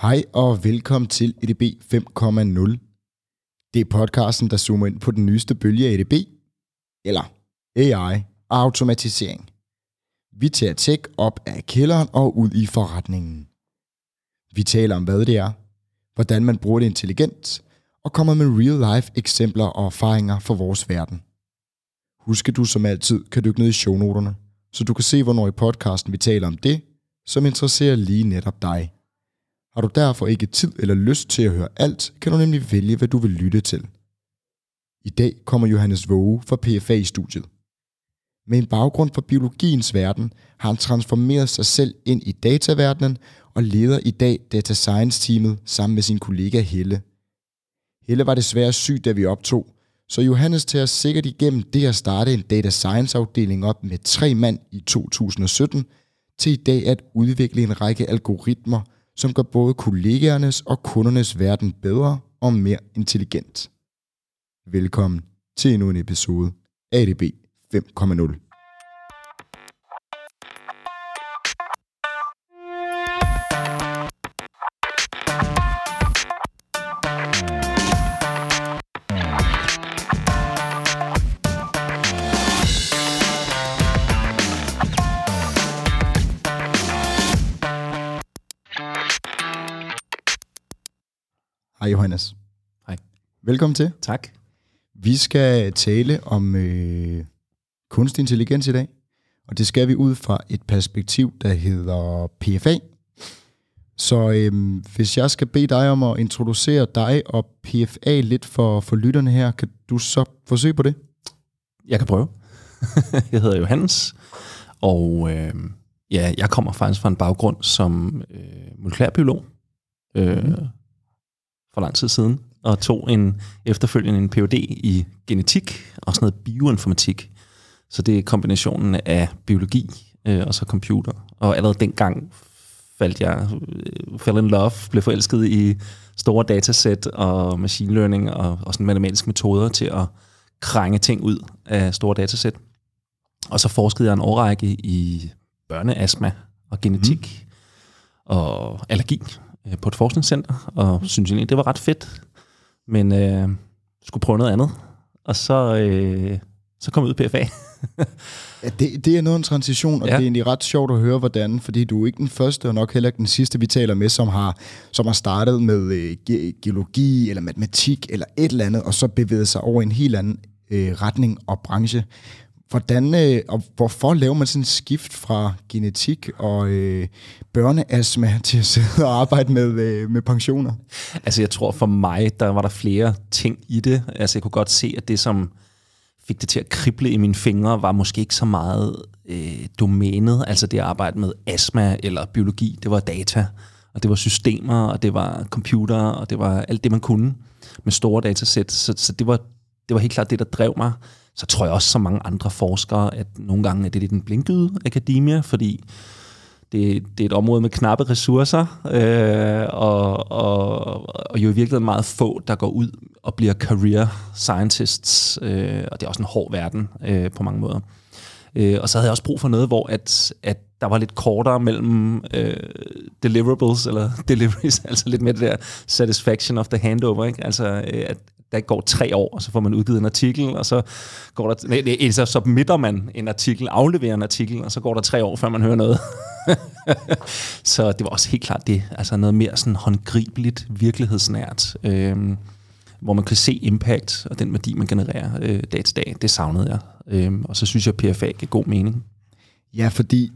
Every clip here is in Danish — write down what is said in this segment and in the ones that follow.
Hej og velkommen til EDB 5.0. Det er podcasten, der zoomer ind på den nyeste bølge af EDB, eller AI og automatisering. Vi tager tech op af kælderen og ud i forretningen. Vi taler om, hvad det er, hvordan man bruger det intelligent, og kommer med real-life eksempler og erfaringer fra vores verden. Husk, at du som altid kan dykke ned i shownoterne, så du kan se, hvornår i podcasten vi taler om det, som interesserer lige netop dig. Har du derfor ikke tid eller lyst til at høre alt, kan du nemlig vælge, hvad du vil lytte til. I dag kommer Johannes Våge fra PFA i studiet. Med en baggrund fra biologiens verden har han transformeret sig selv ind i dataverdenen og leder i dag Data Science-teamet sammen med sin kollega Helle. Helle var desværre syg, da vi optog, så Johannes tager os sikkert igennem det at starte en Data Science-afdeling op med tre mand i 2017, til i dag at udvikle en række algoritmer – som gør både kollegaernes og kundernes verden bedre og mere intelligent. Velkommen til endnu en episode af ADB 5.0. Hej Johannes. Hej. Velkommen til. Tak. Vi skal tale om øh, kunstig intelligens i dag, og det skal vi ud fra et perspektiv, der hedder PFA. Så øh, hvis jeg skal bede dig om at introducere dig og PFA lidt for, for lytterne her, kan du så forsøge på det? Jeg kan prøve. jeg hedder Johannes, og øh, ja, jeg kommer faktisk fra en baggrund som øh, molekylærbiolog. Øh, mm for lang tid siden, og tog en efterfølgende en Ph.D. i genetik og sådan noget bioinformatik. Så det er kombinationen af biologi øh, og så computer. Og allerede dengang faldt jeg, øh, fell in love, blev forelsket i store datasæt og machine learning og, og sådan matematiske metoder til at krænge ting ud af store datasæt. Og så forskede jeg en årrække i børneastma og genetik mm. og allergi øh, på et forskningscenter, og synes egentlig, det var ret fedt. Men øh, skulle prøve noget andet. Og så, øh, så kom jeg ud i PFA. ja, det, det er noget en transition, og ja. det er egentlig ret sjovt at høre, hvordan, fordi du er ikke den første, og nok heller ikke den sidste, vi taler med, som har, som har startet med øh, ge- geologi, eller matematik, eller et eller andet, og så bevæget sig over en helt anden øh, retning og branche. Hvordan øh, og hvorfor laver man sådan en skift fra genetik og øh, børneastma til at sidde og arbejde med, øh, med pensioner? Altså jeg tror for mig, der var der flere ting i det. Altså jeg kunne godt se, at det som fik det til at krible i mine fingre, var måske ikke så meget øh, domænet, altså det at arbejde med astma eller biologi, det var data, og det var systemer, og det var computer, og det var alt det, man kunne med store datasæt. Så, så det, var, det var helt klart det, der drev mig så tror jeg også, som mange andre forskere, at nogle gange er det lidt en blinkede akademia, fordi det, det er et område med knappe ressourcer, øh, og, og, og jo i virkeligheden meget få, der går ud og bliver career scientists, øh, og det er også en hård verden øh, på mange måder. Øh, og så havde jeg også brug for noget, hvor at, at der var lidt kortere mellem øh, deliverables, eller deliveries, altså lidt mere det der satisfaction of the handover, ikke? altså øh, at, der går tre år, og så får man udgivet en artikel, og så går der, nej, så submitter man en artikel, afleverer en artikel, og så går der tre år, før man hører noget. så det var også helt klart det, altså noget mere sådan håndgribeligt, virkelighedsnært, øh, hvor man kan se impact og den værdi, man genererer øh, dag til dag. Det savnede jeg, øh, og så synes jeg, at PFA giver god mening. Ja, fordi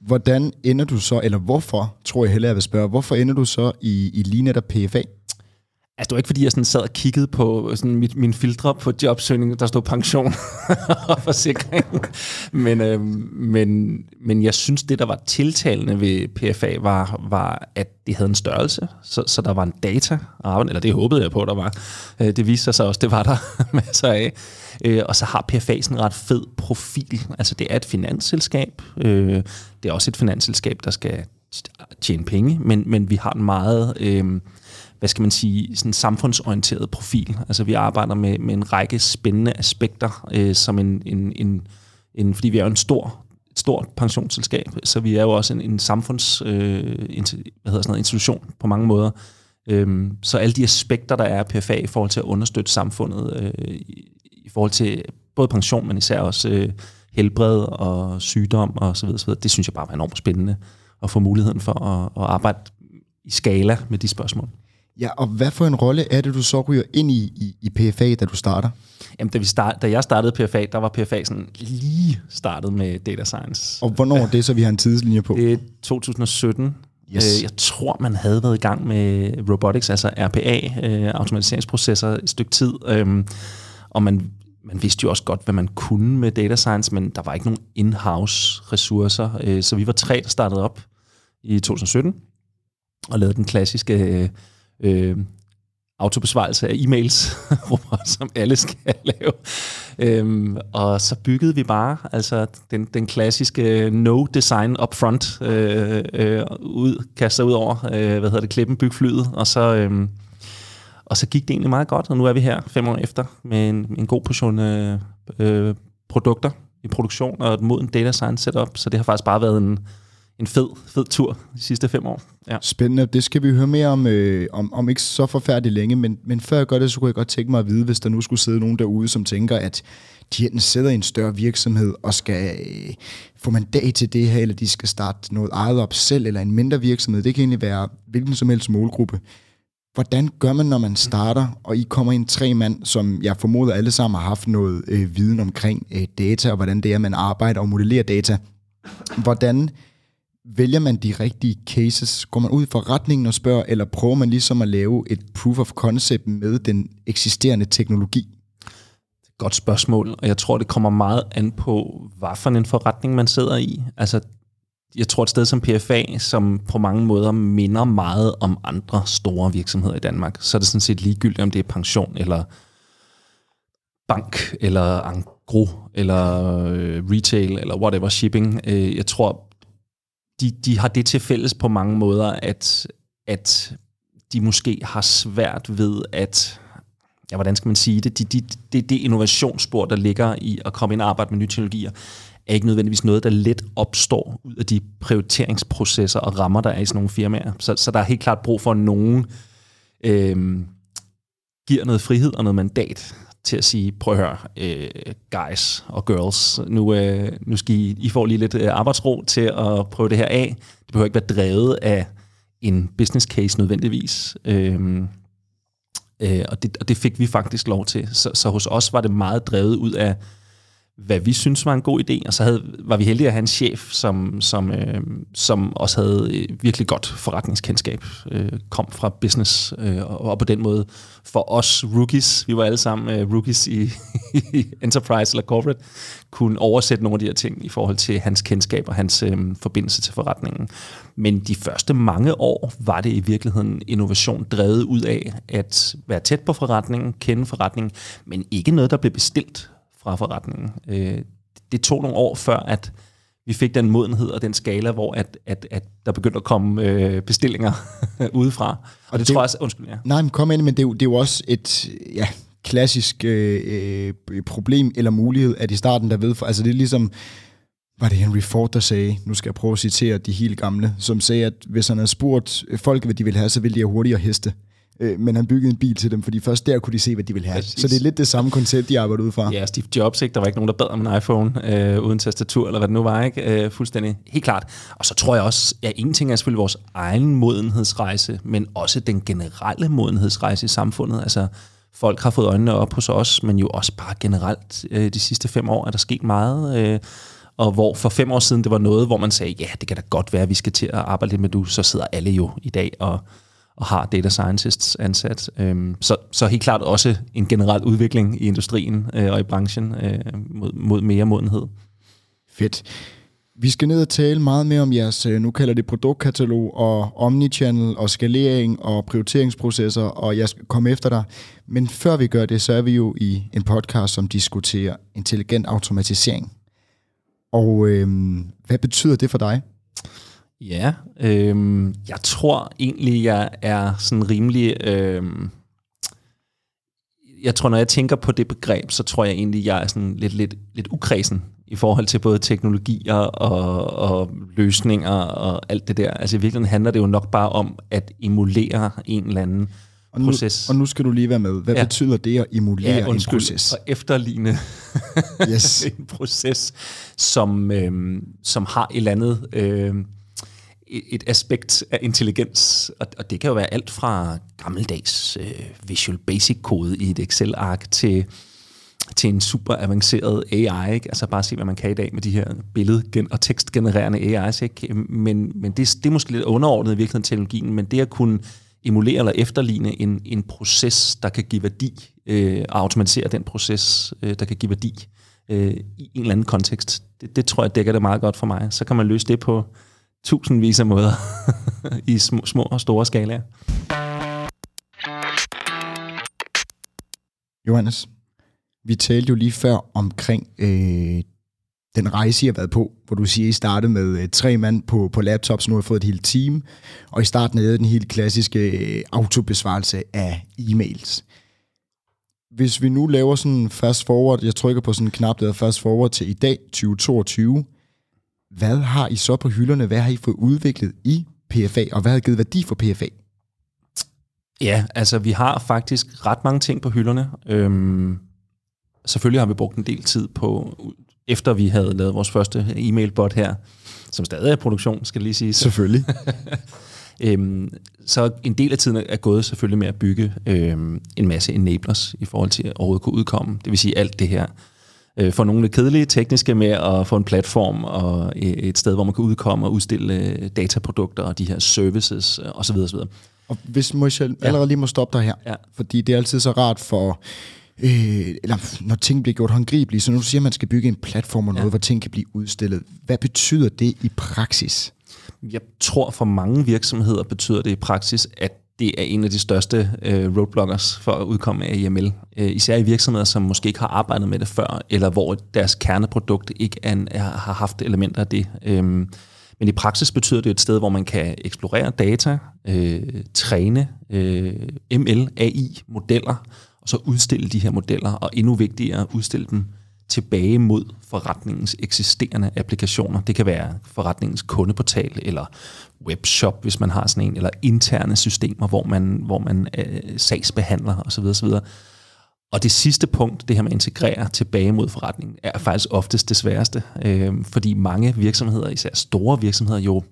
hvordan ender du så, eller hvorfor, tror jeg heller, jeg vil spørge, hvorfor ender du så i, i lige netop PFA? Altså, det var ikke, fordi jeg sådan sad og kiggede på sådan mit, min filtre på jobsøgning, der stod pension og forsikring. Men, øh, men, men jeg synes, det, der var tiltalende ved PFA, var, var at det havde en størrelse. Så, så der var en data, eller det håbede jeg på, der var. Øh, det viste sig også, det var der masser af. Øh, og så har PFA sådan en ret fed profil. Altså, det er et finansselskab. Øh, det er også et finansselskab, der skal tjene penge, men, men vi har en meget... Øh, hvad skal man sige, sådan samfundsorienteret profil. Altså vi arbejder med, med en række spændende aspekter, øh, som en, en, en, en, fordi vi er jo en stor stort pensionsselskab, så vi er jo også en, en samfunds øh, hvad hedder sådan noget, institution på mange måder. Øhm, så alle de aspekter, der er PFA i forhold til at understøtte samfundet, øh, i, i forhold til både pension, men især også øh, helbred og sygdom og så videre, så videre, det synes jeg bare var enormt spændende at få muligheden for at, at arbejde i skala med de spørgsmål. Ja, og hvad for en rolle er det, du så ryger ind i, i, i PFA, da du starter? Jamen, da, vi start, da jeg startede PFA, der var PFA sådan lige startet med data science. Og hvornår er det, så vi har en tidslinje på? Det er 2017. Yes. Øh, jeg tror, man havde været i gang med robotics, altså RPA, øh, automatiseringsprocesser, et stykke tid. Øh, og man, man vidste jo også godt, hvad man kunne med data science, men der var ikke nogen in-house ressourcer. Øh, så vi var tre, der startede op i 2017 og lavede den klassiske øh, autobesvarelse af e-mails, som alle skal lave. Øhm, og så byggede vi bare altså den, den klassiske no design up front øh, øh, ud, kaster ud over, øh, hvad hedder det, klippen, byg flyet, og så, øh, og så gik det egentlig meget godt, og nu er vi her fem år efter med en, en god portion øh, øh, produkter i produktion og et moden data science setup, så det har faktisk bare været en, en fed, fed tur de sidste fem år. Ja. Spændende. Det skal vi høre mere om, øh, om, om ikke så forfærdeligt længe, men, men før jeg gør det, så kunne jeg godt tænke mig at vide, hvis der nu skulle sidde nogen derude, som tænker, at de enten sidder i en større virksomhed og skal øh, få mandat til det her, eller de skal starte noget eget op selv, eller en mindre virksomhed. Det kan egentlig være hvilken som helst målgruppe. Hvordan gør man, når man starter, og I kommer ind tre mand, som jeg formoder alle sammen har haft noget øh, viden omkring øh, data, og hvordan det er, man arbejder og modellerer data. Hvordan vælger man de rigtige cases? Går man ud fra retningen og spørger, eller prøver man ligesom at lave et proof of concept med den eksisterende teknologi? Godt spørgsmål, og jeg tror, det kommer meget an på, hvad for en forretning man sidder i. Altså, jeg tror et sted som PFA, som på mange måder minder meget om andre store virksomheder i Danmark, så er det sådan set ligegyldigt, om det er pension, eller bank, eller angro, eller øh, retail, eller whatever, shipping. Øh, jeg tror, de, de har det til fælles på mange måder, at, at de måske har svært ved at, ja, hvordan skal man sige det, det de, de, det innovationsspor, der ligger i at komme ind og arbejde med nye teknologier, er ikke nødvendigvis noget, der let opstår ud af de prioriteringsprocesser og rammer, der er i sådan nogle firmaer. Så, så der er helt klart brug for, at nogen øh, giver noget frihed og noget mandat til at sige, prøv at høre, øh, guys og girls, nu, øh, nu skal I, I får lige lidt øh, arbejdsro til at prøve det her af. Det behøver ikke være drevet af en business case nødvendigvis. Øh, øh, og, det, og det fik vi faktisk lov til. Så, så hos os var det meget drevet ud af hvad vi synes var en god idé, og så havde, var vi heldige at have en chef, som, som, øh, som også havde virkelig godt forretningskendskab, øh, kom fra business, øh, og, og på den måde for os rookies, vi var alle sammen øh, rookies i, i enterprise eller corporate, kunne oversætte nogle af de her ting i forhold til hans kendskab og hans øh, forbindelse til forretningen. Men de første mange år var det i virkeligheden innovation drevet ud af at være tæt på forretningen, kende forretningen, men ikke noget, der blev bestilt fra forretningen. Øh, det tog nogle år før, at vi fik den modenhed og den skala, hvor at, at, at der begyndte at komme øh, bestillinger udefra. Og, og det, det tror jeg også, undskyld, ja. Nej, men kom ind, men det er jo, det er jo også et ja, klassisk øh, øh, problem eller mulighed, at i starten der ved, for, altså det er ligesom, var det Henry Ford, der sagde, nu skal jeg prøve at citere de helt gamle, som sagde, at hvis han havde spurgt folk, hvad de ville have, så ville de have hurtigere heste øh, men han byggede en bil til dem, fordi først der kunne de se, hvad de ville have. Præcis. Så det er lidt det samme koncept, de arbejder ud fra. Ja, Steve Jobs, ikke? der var ikke nogen, der bad om en iPhone øh, uden tastatur, eller hvad det nu var, ikke? Øh, fuldstændig, helt klart. Og så tror jeg også, at ja, en ting er selvfølgelig vores egen modenhedsrejse, men også den generelle modenhedsrejse i samfundet. Altså, folk har fået øjnene op hos os, men jo også bare generelt øh, de sidste fem år er der sket meget. Øh, og hvor for fem år siden det var noget, hvor man sagde, ja, det kan da godt være, at vi skal til at arbejde lidt med du, så sidder alle jo i dag og og har data scientists ansat. Øhm, så, så helt klart også en generel udvikling i industrien øh, og i branchen øh, mod, mod mere modenhed. Fedt. Vi skal ned og tale meget mere om jeres, øh, nu kalder det produktkatalog og omnichannel og skalering og prioriteringsprocesser, og jeg skal komme efter dig. Men før vi gør det, så er vi jo i en podcast, som diskuterer intelligent automatisering. Og øhm, hvad betyder det for dig? Ja, øh, jeg tror egentlig, jeg er sådan rimelig... Øh, jeg tror, når jeg tænker på det begreb, så tror jeg egentlig, jeg er sådan lidt, lidt, lidt ukredsen i forhold til både teknologier og, og løsninger og alt det der. Altså i virkeligheden handler det jo nok bare om at emulere en eller anden Og nu, proces. og nu skal du lige være med. Hvad ja. Betyder det at emulere ja, en undskyld, proces? Og efterligne Yes. en proces, som, øh, som har et eller andet øh, et aspekt af intelligens. Og, og det kan jo være alt fra gammeldags øh, Visual Basic-kode i et Excel-ark til, til en super avanceret AI. Ikke? Altså bare se, hvad man kan i dag med de her billed- og tekstgenererende AI's. Ikke? Men, men det, det er måske lidt underordnet i virkeligheden teknologien, men det at kunne emulere eller efterligne en, en proces, der kan give værdi, øh, og automatisere den proces, øh, der kan give værdi øh, i en eller anden kontekst, det, det tror jeg dækker det meget godt for mig. Så kan man løse det på tusindvis af måder i små, små og store skalaer. Johannes, vi talte jo lige før omkring øh, den rejse, I har været på, hvor du siger, I startede med øh, tre mand på, på laptops, nu har I fået et helt team, og i starten havde I den helt klassiske øh, autobesvarelse af e-mails. Hvis vi nu laver sådan en fast forward, jeg trykker på sådan en knap, der hedder fast forward til i dag, 2022, hvad har I så på hylderne? Hvad har I fået udviklet i PFA, og hvad har givet værdi for PFA? Ja, altså vi har faktisk ret mange ting på hylderne. Øhm, selvfølgelig har vi brugt en del tid på, efter vi havde lavet vores første e-mailbot her, som stadig er i produktion, skal lige sige. Selvfølgelig. Øhm, så en del af tiden er gået selvfølgelig med at bygge øhm, en masse enablers i forhold til at overhovedet kunne udkomme. Det vil sige alt det her. Øh, for nogle kedelige tekniske med at få en platform og et sted, hvor man kan udkomme og udstille øh, dataprodukter og de her services øh, osv. osv. Og hvis Michel allerede lige må stoppe dig her, Ja. fordi det er altid så rart for, øh, eller når ting bliver gjort håndgribelige, så nu siger man, at man skal bygge en platform og noget, ja. hvor ting kan blive udstillet. Hvad betyder det i praksis? Jeg tror for mange virksomheder betyder det i praksis, at det er en af de største øh, roadblockers for at udkomme af IML. Øh, især i virksomheder, som måske ikke har arbejdet med det før, eller hvor deres kerneprodukt ikke er er, har haft elementer af det. Øhm, men i praksis betyder det et sted, hvor man kan eksplorere data, øh, træne øh, ML, AI-modeller, og så udstille de her modeller, og endnu vigtigere, udstille dem tilbage mod forretningens eksisterende applikationer. Det kan være forretningens kundeportal eller webshop, hvis man har sådan en, eller interne systemer, hvor man, hvor man øh, sagsbehandler osv. osv. Og det sidste punkt, det her med at integrere tilbage mod forretningen, er faktisk oftest det sværeste, øh, fordi mange virksomheder, især store virksomheder, jo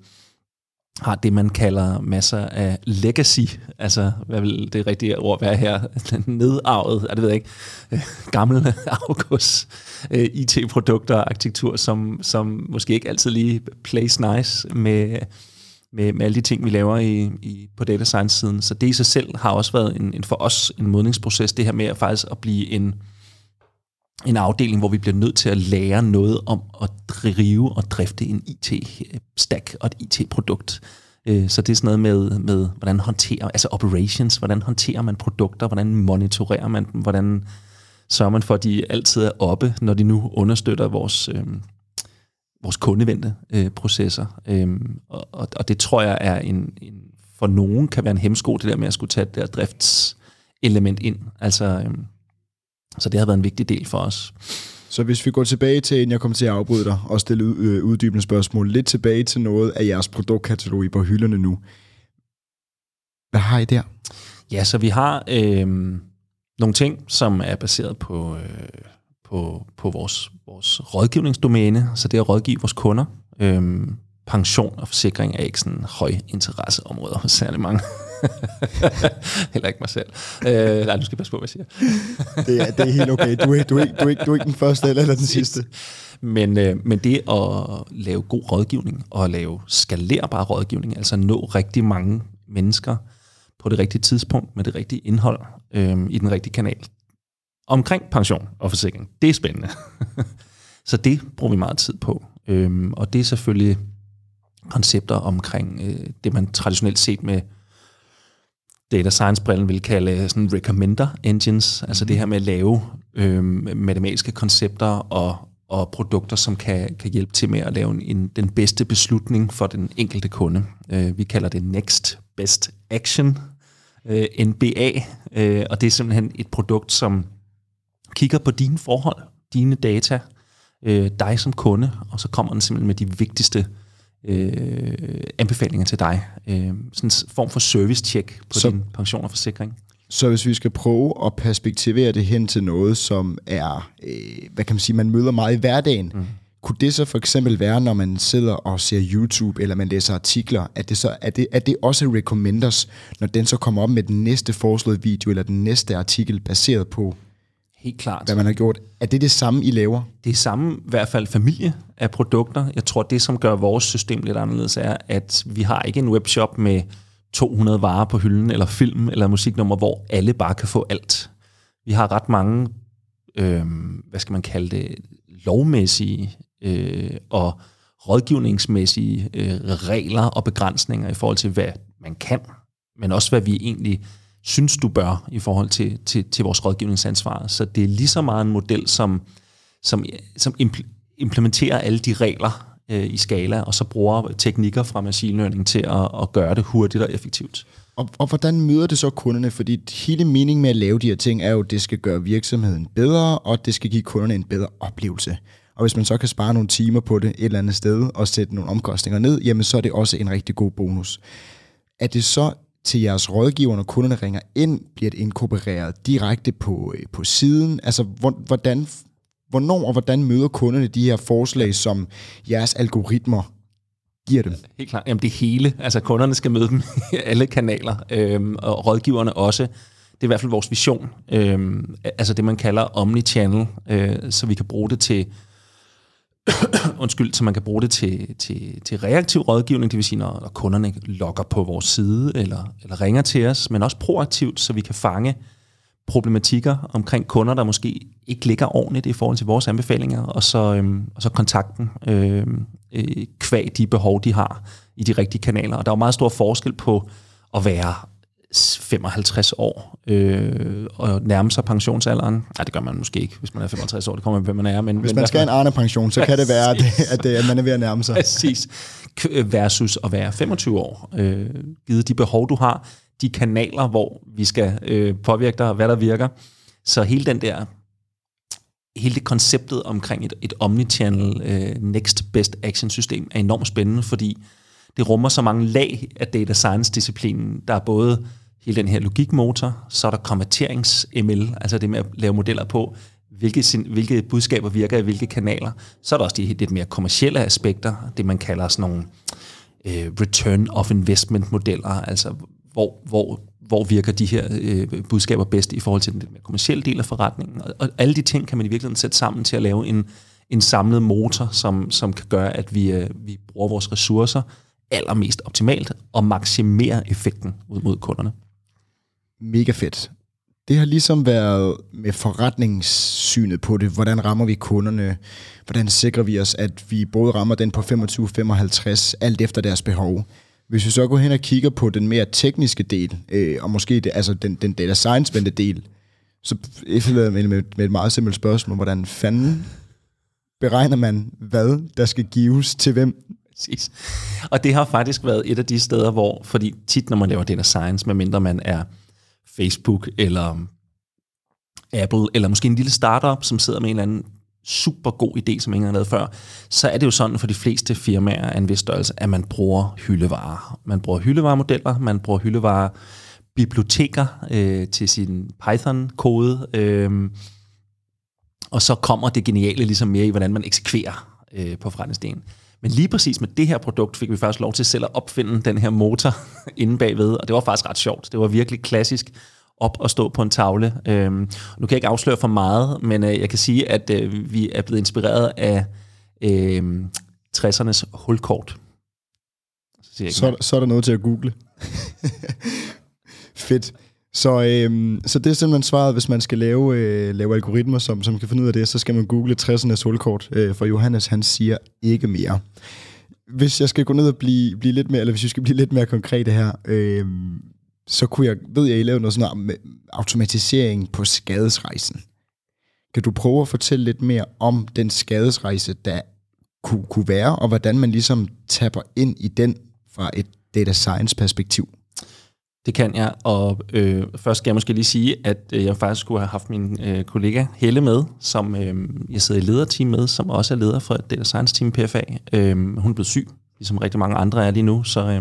har det, man kalder masser af legacy, altså hvad vil det rigtige ord være her, nedarvet, er det ved jeg ikke, øh, august afgås øh, IT-produkter og arkitektur, som, som måske ikke altid lige plays nice med, med, med alle de ting, vi laver i, i, på data science-siden. Så det i sig selv har også været en, en for os en modningsproces, det her med at faktisk at blive en, en afdeling, hvor vi bliver nødt til at lære noget om at drive og drifte en IT-stack og et IT-produkt. Øh, så det er sådan noget med, med hvordan håndterer, altså operations, hvordan håndterer man produkter, hvordan monitorerer man dem, hvordan sørger man for, at de altid er oppe, når de nu understøtter vores, øh, vores kundevendte øh, processer. Øh, og, og, og det tror jeg er en, en, for nogen kan være en hemsko, det der med at skulle tage det der driftselement ind. Altså, øh, så det har været en vigtig del for os. Så hvis vi går tilbage til, inden jeg kommer til at afbryde dig og stille øh, uddybende spørgsmål, lidt tilbage til noget af jeres produktkatalog I på hylderne nu. Hvad har I der? Ja, så vi har øh, nogle ting, som er baseret på, øh, på, på vores, vores rådgivningsdomæne, så det er at rådgive vores kunder. Øh, pension og forsikring er ikke sådan høj interesseområder hos særlig mange. Heller ikke mig selv. Øh, nej, nu skal passe på, hvad jeg siger. Det er, det er helt okay. Du er, du, er, ikke- du, er, du er ikke den første eller den sidste. Men, øh, men det at lave god rådgivning og lave skalerbar rådgivning, altså nå rigtig mange mennesker på det rigtige tidspunkt med det rigtige indhold øh, i den rigtige kanal. Omkring pension og forsikring. Det er spændende. Så det bruger vi meget tid på. Øhm, og det er selvfølgelig koncepter omkring øh, det, man traditionelt set med data science-brillen vil kalde sådan recommender engines, altså det her med at lave øh, matematiske koncepter og, og produkter, som kan, kan hjælpe til med at lave en, en, den bedste beslutning for den enkelte kunde. Øh, vi kalder det Next Best Action, øh, NBA, øh, og det er simpelthen et produkt, som kigger på dine forhold, dine data, øh, dig som kunde, og så kommer den simpelthen med de vigtigste øh, anbefalinger til dig. Øh, sådan en form for service-check på så, din pension og forsikring. Så hvis vi skal prøve at perspektivere det hen til noget, som er, øh, hvad kan man sige, man møder meget i hverdagen, mm. kunne det så for eksempel være, når man sidder og ser YouTube, eller man læser artikler, at det, så, er det, er det også recommenders, når den så kommer op med den næste foreslåede video, eller den næste artikel, baseret på Helt klart. hvad man har gjort. Er det det samme, I laver? Det er samme, i hvert fald familie af produkter. Jeg tror, det som gør vores system lidt anderledes er, at vi har ikke en webshop med 200 varer på hylden, eller film, eller musiknummer, hvor alle bare kan få alt. Vi har ret mange, øh, hvad skal man kalde det, lovmæssige øh, og rådgivningsmæssige øh, regler og begrænsninger i forhold til, hvad man kan, men også hvad vi egentlig synes, du bør i forhold til, til, til vores rådgivningsansvar. Så det er lige så meget en model, som, som, som implementerer alle de regler øh, i skala, og så bruger teknikker fra machine learning til at, at gøre det hurtigt og effektivt. Og, og hvordan møder det så kunderne? Fordi hele meningen med at lave de her ting er jo, at det skal gøre virksomheden bedre, og det skal give kunderne en bedre oplevelse. Og hvis man så kan spare nogle timer på det et eller andet sted, og sætte nogle omkostninger ned, jamen så er det også en rigtig god bonus. Er det så til jeres rådgiver, når kunderne ringer ind, bliver det inkorporeret direkte på, øh, på siden? Altså, hvordan, hvornår og hvordan møder kunderne de her forslag, som jeres algoritmer giver dem? Helt klart. Jamen det hele. Altså kunderne skal møde dem i alle kanaler, øhm, og rådgiverne også. Det er i hvert fald vores vision. Øhm, altså det, man kalder omnichannel, øh, så vi kan bruge det til undskyld, så man kan bruge det til, til, til reaktiv rådgivning, det vil sige, når, når kunderne logger på vores side eller, eller ringer til os, men også proaktivt, så vi kan fange problematikker omkring kunder, der måske ikke ligger ordentligt i forhold til vores anbefalinger, og så, øhm, og så kontakten øhm, øh, kvæg de behov, de har i de rigtige kanaler. Og der er jo meget stor forskel på at være 55 år øh, og nærme sig pensionsalderen. Nej, det gør man måske ikke, hvis man er 55 år. Det kommer hvem man er. Men, hvis men man skal have en Arne-pension, så kan det være, at, at, det, at man er ved at nærme sig. Præcis. Versus at være 25 år. Øh, givet de behov, du har, de kanaler, hvor vi skal øh, påvirke dig, hvad der virker. Så hele den der hele det konceptet omkring et, et omnichannel uh, next best action system er enormt spændende, fordi det rummer så mange lag af data science-disciplinen. Der er både hele den her logikmotor, så er der konverterings-ML, altså det med at lave modeller på, hvilke, hvilke budskaber virker i hvilke kanaler. Så er der også de lidt mere kommercielle aspekter, det man kalder sådan nogle øh, return of investment modeller, altså hvor, hvor, hvor virker de her øh, budskaber bedst i forhold til den mere kommercielle del af forretningen. Og, og alle de ting kan man i virkeligheden sætte sammen til at lave en, en samlet motor, som, som kan gøre, at vi, øh, vi bruger vores ressourcer allermest optimalt og maksimere effekten ud mod kunderne. Mega fedt. Det har ligesom været med forretningssynet på det. Hvordan rammer vi kunderne? Hvordan sikrer vi os, at vi både rammer den på 25-55, alt efter deres behov? Hvis vi så går hen og kigger på den mere tekniske del, øh, og måske det, altså den, den data science del, så efterlader med, med, med et meget simpelt spørgsmål. Hvordan fanden beregner man, hvad der skal gives til hvem? Præcis. Og det har faktisk været et af de steder, hvor, fordi tit når man laver data science, medmindre man er Facebook eller Apple, eller måske en lille startup, som sidder med en eller anden super god idé, som ingen har lavet før, så er det jo sådan for de fleste firmaer af en vis størrelse, at man bruger hyldevarer. Man bruger hyldevaremodeller, man bruger hyldevarer biblioteker øh, til sin Python-kode, øh, og så kommer det geniale ligesom mere i, hvordan man eksekverer øh, på forretningsdelen. Men lige præcis med det her produkt fik vi faktisk lov til selv at opfinde den her motor inde bagved, og det var faktisk ret sjovt. Det var virkelig klassisk op og stå på en tavle. Øhm, nu kan jeg ikke afsløre for meget, men øh, jeg kan sige, at øh, vi er blevet inspireret af øh, 60'ernes hulkort. Så, så, så er der noget til at google. Fedt. Så, øhm, så det er simpelthen svaret, hvis man skal lave, øh, lave algoritmer, som, som kan finde ud af det, så skal man google 60'ernes hulkort, øh, for Johannes han siger ikke mere. Hvis jeg skal gå ned og blive, blive lidt mere, eller hvis vi skal blive lidt mere konkrete her, øh, så kunne jeg, ved jeg, I lavede noget sådan noget automatisering på skadesrejsen. Kan du prøve at fortælle lidt mere om den skadesrejse, der kunne, kunne være, og hvordan man ligesom tapper ind i den fra et data science perspektiv? Det kan jeg, og øh, først skal jeg måske lige sige, at øh, jeg faktisk skulle have haft min øh, kollega Helle med, som øh, jeg sidder i lederteam med, som også er leder for Data Science Team PFA. Øh, hun er blevet syg, ligesom rigtig mange andre er lige nu, så øh,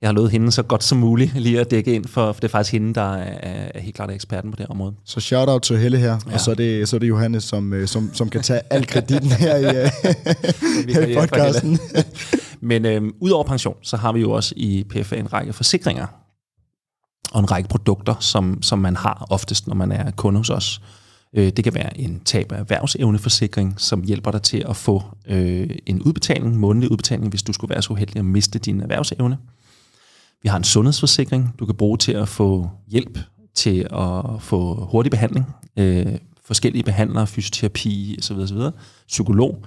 jeg har lovet hende så godt som muligt lige at dække ind, for, for det er faktisk hende, der er, er helt klart eksperten på det område. Så shout out til Helle her, ja. og så er, det, så er det Johannes, som, øh, som, som kan tage al kreditten her i, øh, her i podcasten. Men øh, udover pension, så har vi jo også i PFA en række forsikringer og en række produkter, som, som man har oftest, når man er kunde hos os. Øh, det kan være en tab af erhvervsevneforsikring, som hjælper dig til at få øh, en udbetaling, månedlig udbetaling, hvis du skulle være så uheldig at miste din erhvervsevne. Vi har en sundhedsforsikring, du kan bruge til at få hjælp til at få hurtig behandling, øh, forskellige behandlere, fysioterapi osv., osv. psykolog.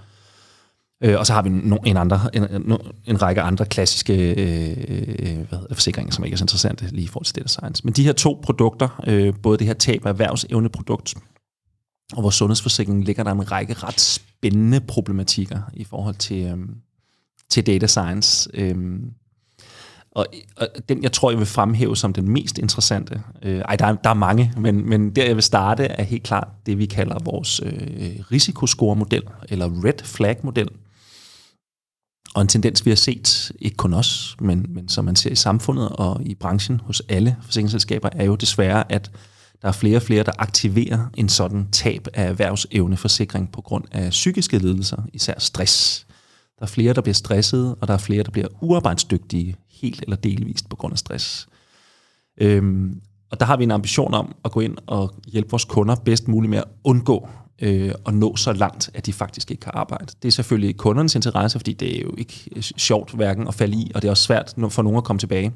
Øh, og så har vi en, en, andre, en, en, en række andre klassiske øh, øh, hvad hedder, forsikringer, som ikke er så interessante lige i forhold til data science. Men de her to produkter, øh, både det her tab af erhvervsevneprodukt og vores sundhedsforsikring, ligger der en række ret spændende problematikker i forhold til, øh, til data science. Øh, og, og den, jeg tror, jeg vil fremhæve som den mest interessante, øh, ej, der er, der er mange, men, men der jeg vil starte, er helt klart det, vi kalder vores øh, risikoscore-model, eller red flag-model. Og en tendens, vi har set, ikke kun os, men, men som man ser i samfundet og i branchen hos alle forsikringsselskaber, er jo desværre, at der er flere og flere, der aktiverer en sådan tab af erhvervsevneforsikring på grund af psykiske lidelser, især stress. Der er flere, der bliver stressede, og der er flere, der bliver uarbejdsdygtige, helt eller delvist på grund af stress. Øhm, og der har vi en ambition om at gå ind og hjælpe vores kunder bedst muligt med at undgå øh, at nå så langt, at de faktisk ikke kan arbejde. Det er selvfølgelig kundernes interesse, fordi det er jo ikke øh, sjovt hverken at falde i, og det er også svært for nogen at komme tilbage.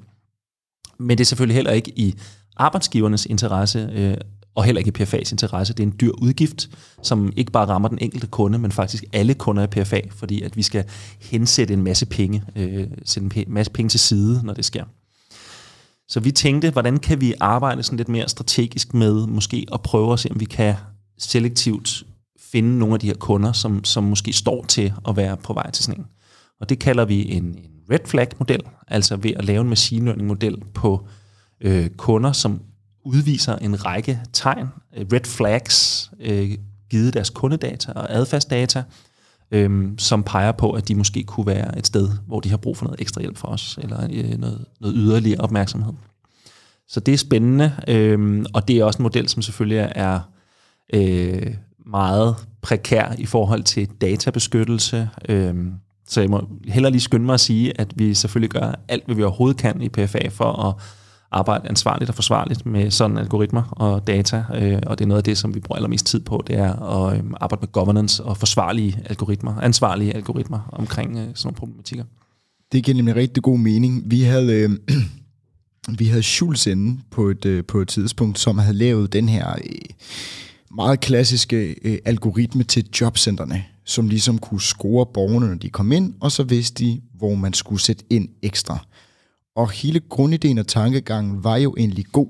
Men det er selvfølgelig heller ikke i arbejdsgivernes interesse, øh, og heller ikke i PFA's interesse. Det er en dyr udgift, som ikke bare rammer den enkelte kunde, men faktisk alle kunder i PFA, fordi at vi skal hensætte en masse penge, øh, sætte en masse penge til side, når det sker. Så vi tænkte, hvordan kan vi arbejde sådan lidt mere strategisk med måske at prøve at se, om vi kan selektivt finde nogle af de her kunder, som, som måske står til at være på vej til sådan en. Og det kalder vi en, en red flag-model, altså ved at lave en machine learning-model på øh, kunder, som udviser en række tegn, øh, red flags, øh, givet deres kundedata og adfærdsdata, øh, som peger på, at de måske kunne være et sted, hvor de har brug for noget ekstra hjælp fra os, eller øh, noget, noget yderligere opmærksomhed. Så det er spændende, øh, og det er også en model, som selvfølgelig er øh, meget prekær i forhold til databeskyttelse. Øh, så jeg må heller lige skynde mig at sige, at vi selvfølgelig gør alt, hvad vi overhovedet kan i PFA for at arbejde ansvarligt og forsvarligt med sådan algoritmer og data, øh, og det er noget af det, som vi bruger allermest tid på, det er at øh, arbejde med governance og forsvarlige algoritmer, ansvarlige algoritmer omkring øh, sådan nogle problematikker. Det giver nemlig rigtig god mening. Vi havde, øh, vi havde Schulz inde på et, øh, på et tidspunkt, som havde lavet den her øh, meget klassiske øh, algoritme til jobcentrene, som ligesom kunne score borgerne, når de kom ind, og så vidste de, hvor man skulle sætte ind ekstra. Og hele grundideen og tankegangen var jo egentlig god,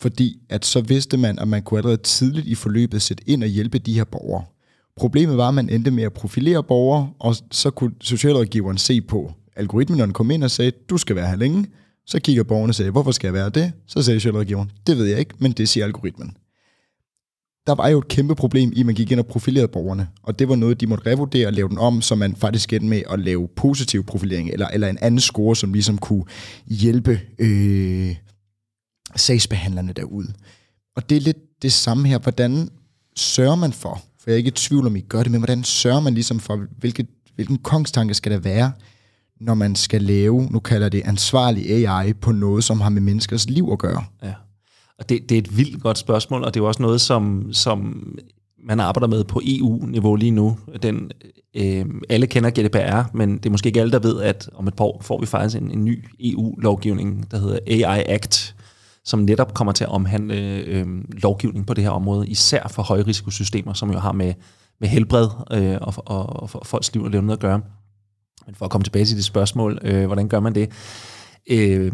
fordi at så vidste man, at man kunne allerede tidligt i forløbet sætte ind og hjælpe de her borgere. Problemet var, at man endte med at profilere borgere, og så kunne socialrådgiveren se på algoritmen, når den kom ind og sagde, du skal være her længe. Så kigger borgerne og sagde, hvorfor skal jeg være det? Så sagde socialrådgiveren, det ved jeg ikke, men det siger algoritmen der var jo et kæmpe problem i, at man gik ind og profilerede borgerne. Og det var noget, de måtte revurdere og lave den om, så man faktisk endte med at lave positiv profilering, eller, eller en anden score, som ligesom kunne hjælpe øh, sagsbehandlerne derude. Og det er lidt det samme her. Hvordan sørger man for, for jeg er ikke i tvivl om, I gør det, men hvordan sørger man ligesom for, hvilket, hvilken kongstanke skal der være, når man skal lave, nu kalder det ansvarlig AI, på noget, som har med menneskers liv at gøre? Ja. Og det, det er et vildt godt spørgsmål, og det er jo også noget, som, som man arbejder med på EU-niveau lige nu. Den, øh, alle kender GDPR, men det er måske ikke alle, der ved, at om et par år får vi faktisk en, en ny EU-lovgivning, der hedder AI Act, som netop kommer til at omhandle øh, lovgivning på det her område, især for højrisikosystemer, som jo har med, med helbred øh, og, og, og for folks liv og levende at gøre. Men for at komme tilbage til det spørgsmål, øh, hvordan gør man det? Øh,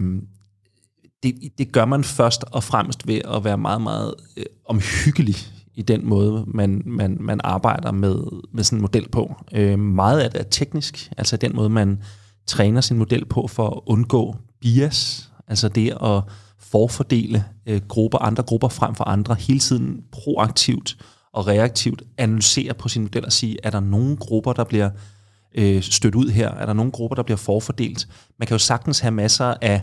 det, det gør man først og fremmest ved at være meget, meget øh, omhyggelig i den måde, man, man, man arbejder med, med sådan en model på. Øh, meget af det er teknisk, altså den måde, man træner sin model på for at undgå bias, Altså det at forfordele øh, grupper, andre grupper frem for andre, hele tiden proaktivt og reaktivt analysere på sin model og sige, er der nogle grupper, der bliver øh, stødt ud her? Er der nogle grupper, der bliver forfordelt? Man kan jo sagtens have masser af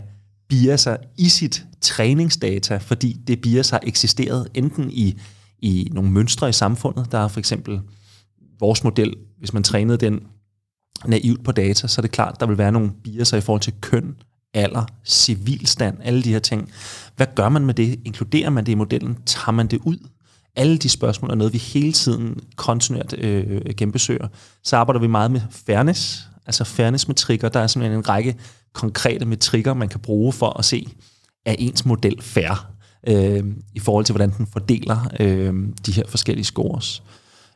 sig i sit træningsdata, fordi det bias har eksisteret enten i, i nogle mønstre i samfundet. Der er for eksempel vores model, hvis man trænede den naivt på data, så er det klart, der vil være nogle biaser i forhold til køn, alder, civilstand, alle de her ting. Hvad gør man med det? Inkluderer man det i modellen? Tager man det ud? Alle de spørgsmål er noget, vi hele tiden kontinuert øh, genbesøger. Så arbejder vi meget med fairness, altså fairness-metrikker. Der er simpelthen en række konkrete metrikker, man kan bruge for at se, er ens model fair øh, i forhold til, hvordan den fordeler øh, de her forskellige scores.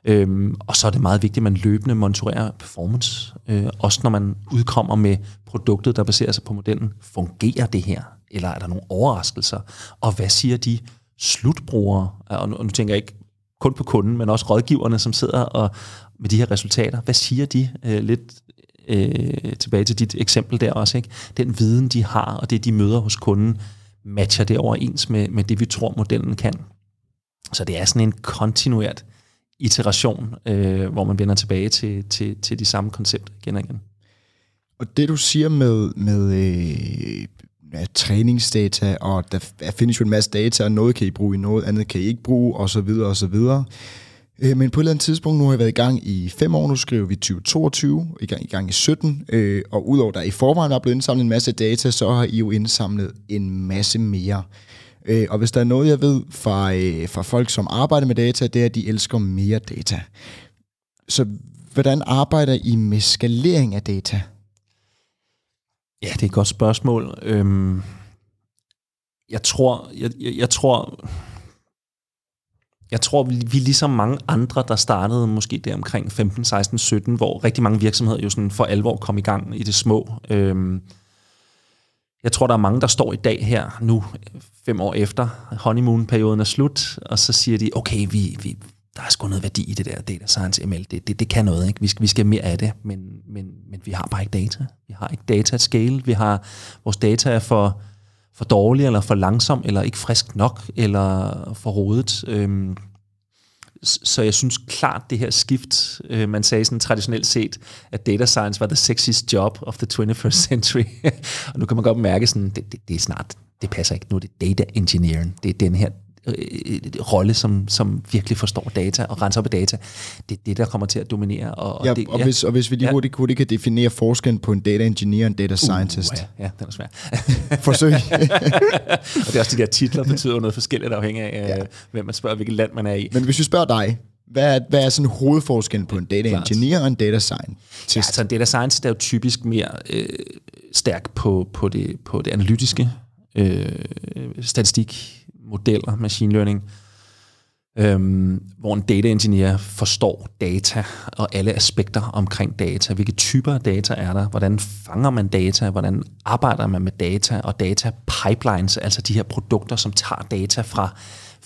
Øhm, og så er det meget vigtigt, at man løbende monitorerer performance. Øh, også når man udkommer med produktet, der baserer sig på modellen. Fungerer det her? Eller er der nogle overraskelser? Og hvad siger de slutbrugere? Og nu, og nu tænker jeg ikke kun på kunden, men også rådgiverne, som sidder og med de her resultater. Hvad siger de øh, lidt øh, tilbage til dit eksempel der også? Ikke? Den viden, de har, og det, de møder hos kunden, matcher det overens med, med det, vi tror, modellen kan. Så det er sådan en kontinuert iteration, øh, hvor man vender tilbage til, til, til de samme koncepter igen og igen. Og det du siger med, med øh, ja, træningsdata, og der findes jo en masse data, og noget kan I bruge i noget, andet kan I ikke bruge, og så Øh, men på et eller andet tidspunkt, nu har jeg været i gang i fem år, nu skriver vi 2022, i gang i, gang i 17, øh, og udover der i forvejen er blevet indsamlet en masse data, så har I jo indsamlet en masse mere. Øh, og hvis der er noget, jeg ved fra, øh, fra folk, som arbejder med data, det er, at de elsker mere data. Så hvordan arbejder I med skalering af data? Ja, det er et godt spørgsmål. Øhm, jeg tror, jeg, jeg, jeg tror, jeg tror, vi, vi er ligesom mange andre, der startede måske der omkring 15, 16, 17, hvor rigtig mange virksomheder jo sådan for alvor kom i gang i det små. Øhm, jeg tror, der er mange, der står i dag her nu, fem år efter honeymoon-perioden er slut, og så siger de, okay, vi, vi, der er sgu noget værdi i det der data science ML. Det, det, det kan noget, ikke? Vi skal, vi skal mere af det, men, men, men vi har bare ikke data. Vi har ikke data at scale. Vi har, vores data er for, for dårlig, eller for langsom, eller ikke frisk nok, eller for rodet. Øhm, så jeg synes klart, det her skift, øh, man sagde sådan traditionelt set, at data science var the sexiest job of the 21st century. og nu kan man godt mærke sådan, det, det, det er snart, det passer ikke. Nu er det data engineering. Det er den her øh, rolle, som, som virkelig forstår data og renser op i data. Det er det, der kommer til at dominere. Og, ja, det, og, ja. hvis, og hvis vi lige hurtigt, hurtigt kan definere forskellen på en data engineer og en data scientist. Uh, ja, ja, den er svær. Forsøg. og det er også de der titler, betyder noget forskelligt afhængig af, ja. hvem man spørger, hvilket land man er i. Men hvis vi spørger dig, hvad er, hvad er sådan hovedforskellen på en data engineer og en data scientist? Ja, altså en data scientist er jo typisk mere øh, stærk på, på, det, på det analytiske, øh, statistik, modeller, machine learning, øhm, hvor en data engineer forstår data og alle aspekter omkring data. Hvilke typer af data er der? Hvordan fanger man data? Hvordan arbejder man med data? Og data pipelines, altså de her produkter, som tager data fra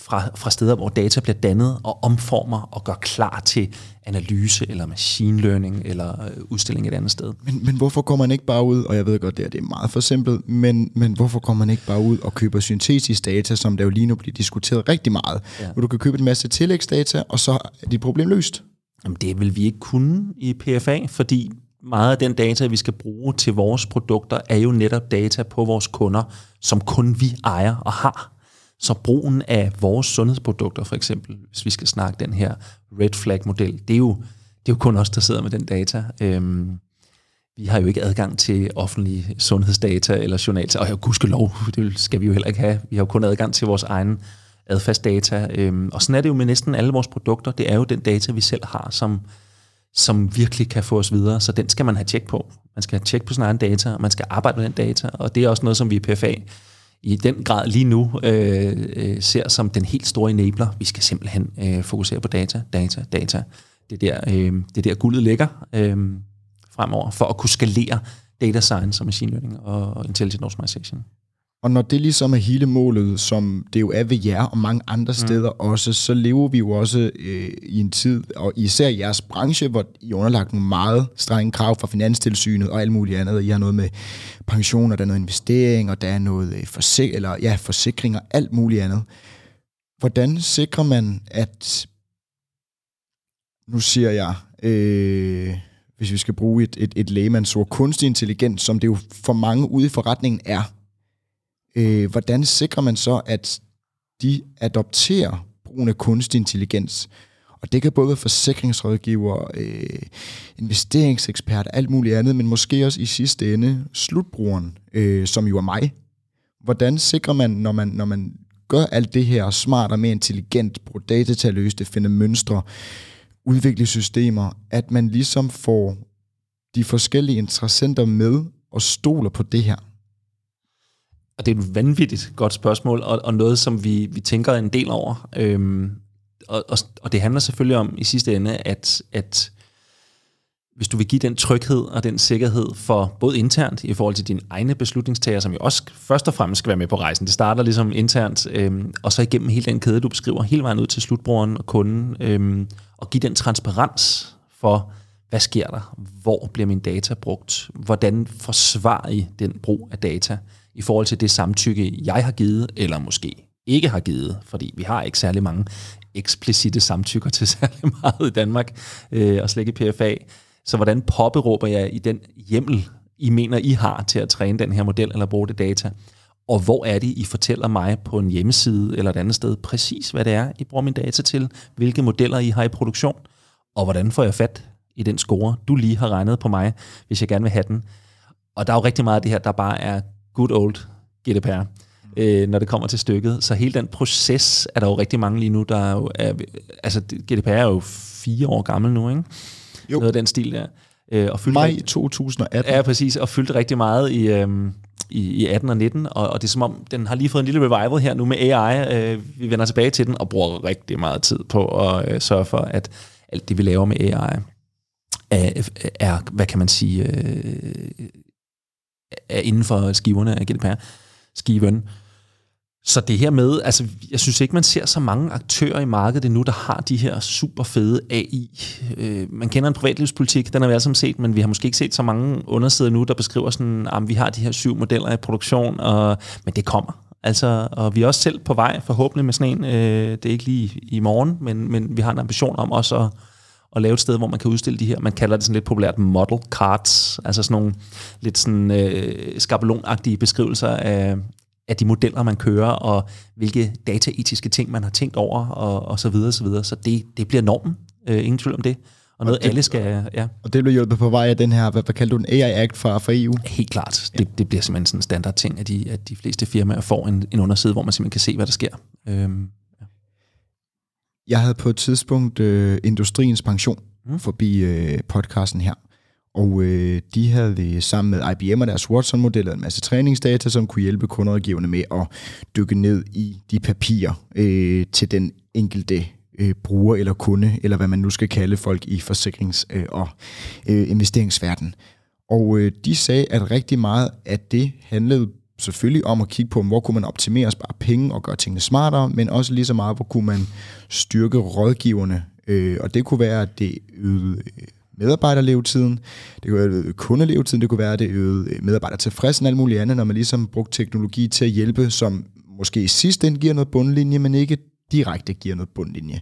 fra, fra steder, hvor data bliver dannet og omformer og gør klar til analyse eller machine learning eller øh, udstilling et andet sted. Men, men hvorfor går man ikke bare ud, og jeg ved godt, det er, det er meget for simpelt, men, men hvorfor går man ikke bare ud og køber syntetisk data, som der jo lige nu bliver diskuteret rigtig meget, ja. hvor du kan købe en masse tillægsdata, og så er dit problem løst? Jamen det vil vi ikke kunne i PFA, fordi meget af den data, vi skal bruge til vores produkter, er jo netop data på vores kunder, som kun vi ejer og har. Så brugen af vores sundhedsprodukter, for eksempel, hvis vi skal snakke den her red flag-model, det er jo, det er jo kun os, der sidder med den data. Øhm, vi har jo ikke adgang til offentlige sundhedsdata eller journaler, og jeg gudskelov, det skal vi jo heller ikke have. Vi har jo kun adgang til vores egen adfærdsdata. Øhm, og sådan er det jo med næsten alle vores produkter. Det er jo den data, vi selv har, som, som virkelig kan få os videre. Så den skal man have tjek på. Man skal have tjek på sin egen data, og man skal arbejde med den data. Og det er også noget, som vi i PFA i den grad lige nu øh, øh, ser som den helt store enabler. Vi skal simpelthen øh, fokusere på data, data, data. Det er der, øh, det er der guldet ligger øh, fremover, for at kunne skalere data science og machine learning og intelligent optimization. Og når det ligesom er hele målet, som det jo er ved jer og mange andre mm. steder også, så lever vi jo også øh, i en tid, og især i jeres branche, hvor I er underlagt nogle meget strenge krav fra Finanstilsynet og alt muligt andet. I har noget med pensioner, der er noget investering, og der er noget øh, forsik- eller, ja, forsikring og alt muligt andet. Hvordan sikrer man, at nu siger jeg, øh, hvis vi skal bruge et, et, et lægemandsord, kunstig intelligens, som det jo for mange ude i forretningen er, øh, hvordan sikrer man så, at de adopterer brugen af kunstig intelligens? Og det kan både være forsikringsrådgiver, øh, investeringsekspert, alt muligt andet, men måske også i sidste ende slutbrugeren, øh, som jo er mig. Hvordan sikrer man, når man, når man gør alt det her smart og mere intelligent, bruger data til at løse det, finde mønstre, udvikle systemer, at man ligesom får de forskellige interessenter med og stoler på det her? Og det er et vanvittigt godt spørgsmål, og, og noget, som vi, vi tænker en del over. Øhm, og, og, og det handler selvfølgelig om i sidste ende, at, at hvis du vil give den tryghed og den sikkerhed for både internt i forhold til dine egne beslutningstager, som jo også først og fremmest skal være med på rejsen. Det starter ligesom internt, øhm, og så igennem hele den kæde, du beskriver, hele vejen ud til slutbrugeren og kunden, øhm, og give den transparens for, hvad sker der? Hvor bliver min data brugt? Hvordan forsvarer I den brug af data i forhold til det samtykke, jeg har givet, eller måske ikke har givet, fordi vi har ikke særlig mange eksplicite samtykker til særlig meget i Danmark, øh, og slet ikke PFA. Så hvordan påberåber jeg i den hjemmel, I mener, I har til at træne den her model eller bruge det data? Og hvor er det, I fortæller mig på en hjemmeside eller et andet sted præcis, hvad det er, I bruger min data til, hvilke modeller I har i produktion, og hvordan får jeg fat i den score, du lige har regnet på mig, hvis jeg gerne vil have den. Og der er jo rigtig meget af det her, der bare er good old GDPR, øh, når det kommer til stykket. Så hele den proces er der jo rigtig mange lige nu, der er jo, er, altså GDPR er jo fire år gammel nu, ikke? Jo. Noget af den stil der. Øh, og fyldte Maj 2018. Ja, præcis, og fyldte rigtig meget i, øh, i, i 18 og 19, og, og det er som om, den har lige fået en lille revival her nu med AI. Øh, vi vender tilbage til den og bruger rigtig meget tid på at øh, sørge for, at alt det, vi laver med AI, er, er hvad kan man sige, øh, er inden for skiverne af GDPR-skiven. Så det her med, altså jeg synes ikke, man ser så mange aktører i markedet nu, der har de her super fede AI. Øh, man kender en privatlivspolitik, den har vi alle sammen set, men vi har måske ikke set så mange undersider nu, der beskriver sådan, at vi har de her syv modeller i produktion, og, men det kommer. Altså, og vi er også selv på vej, forhåbentlig med sådan en. Øh, det er ikke lige i morgen, men, men vi har en ambition om også at, at lave et sted, hvor man kan udstille de her, man kalder det sådan lidt populært model cards, altså sådan nogle lidt sådan øh, skabelonagtige beskrivelser af, af de modeller, man kører, og hvilke dataetiske ting, man har tænkt over, og, og så videre, så videre. Så det, det bliver normen. Øh, ingen tvivl om det. Og noget, og det, alle skal... Ja. Og det bliver hjulpet på vej af den her, hvad, hvad kalder du den, AI Act fra, fra EU? Helt klart. Ja. Det, det bliver simpelthen sådan en standard ting, at de, at de fleste firmaer får en, en underside, hvor man simpelthen kan se, hvad der sker. Øhm. Jeg havde på et tidspunkt øh, Industriens Pension mm. forbi øh, podcasten her, og øh, de havde sammen med IBM og deres Watson-model en masse træningsdata, som kunne hjælpe kunderådgiverne med at dykke ned i de papirer øh, til den enkelte øh, bruger eller kunde, eller hvad man nu skal kalde folk i forsikrings- øh, og øh, investeringsverden. Og øh, de sagde, at rigtig meget af det handlede selvfølgelig om at kigge på, hvor kunne man optimere og spare penge og gøre tingene smartere, men også lige så meget, hvor kunne man styrke rådgiverne. Øh, og det kunne være, at det øgede øh, medarbejderlevetiden, det kunne være kundelevetiden, det kunne være det øgede øh, medarbejdertilfredsen og alt muligt andet, når man ligesom brugte teknologi til at hjælpe, som måske i sidste ende giver noget bundlinje, men ikke direkte giver noget bundlinje.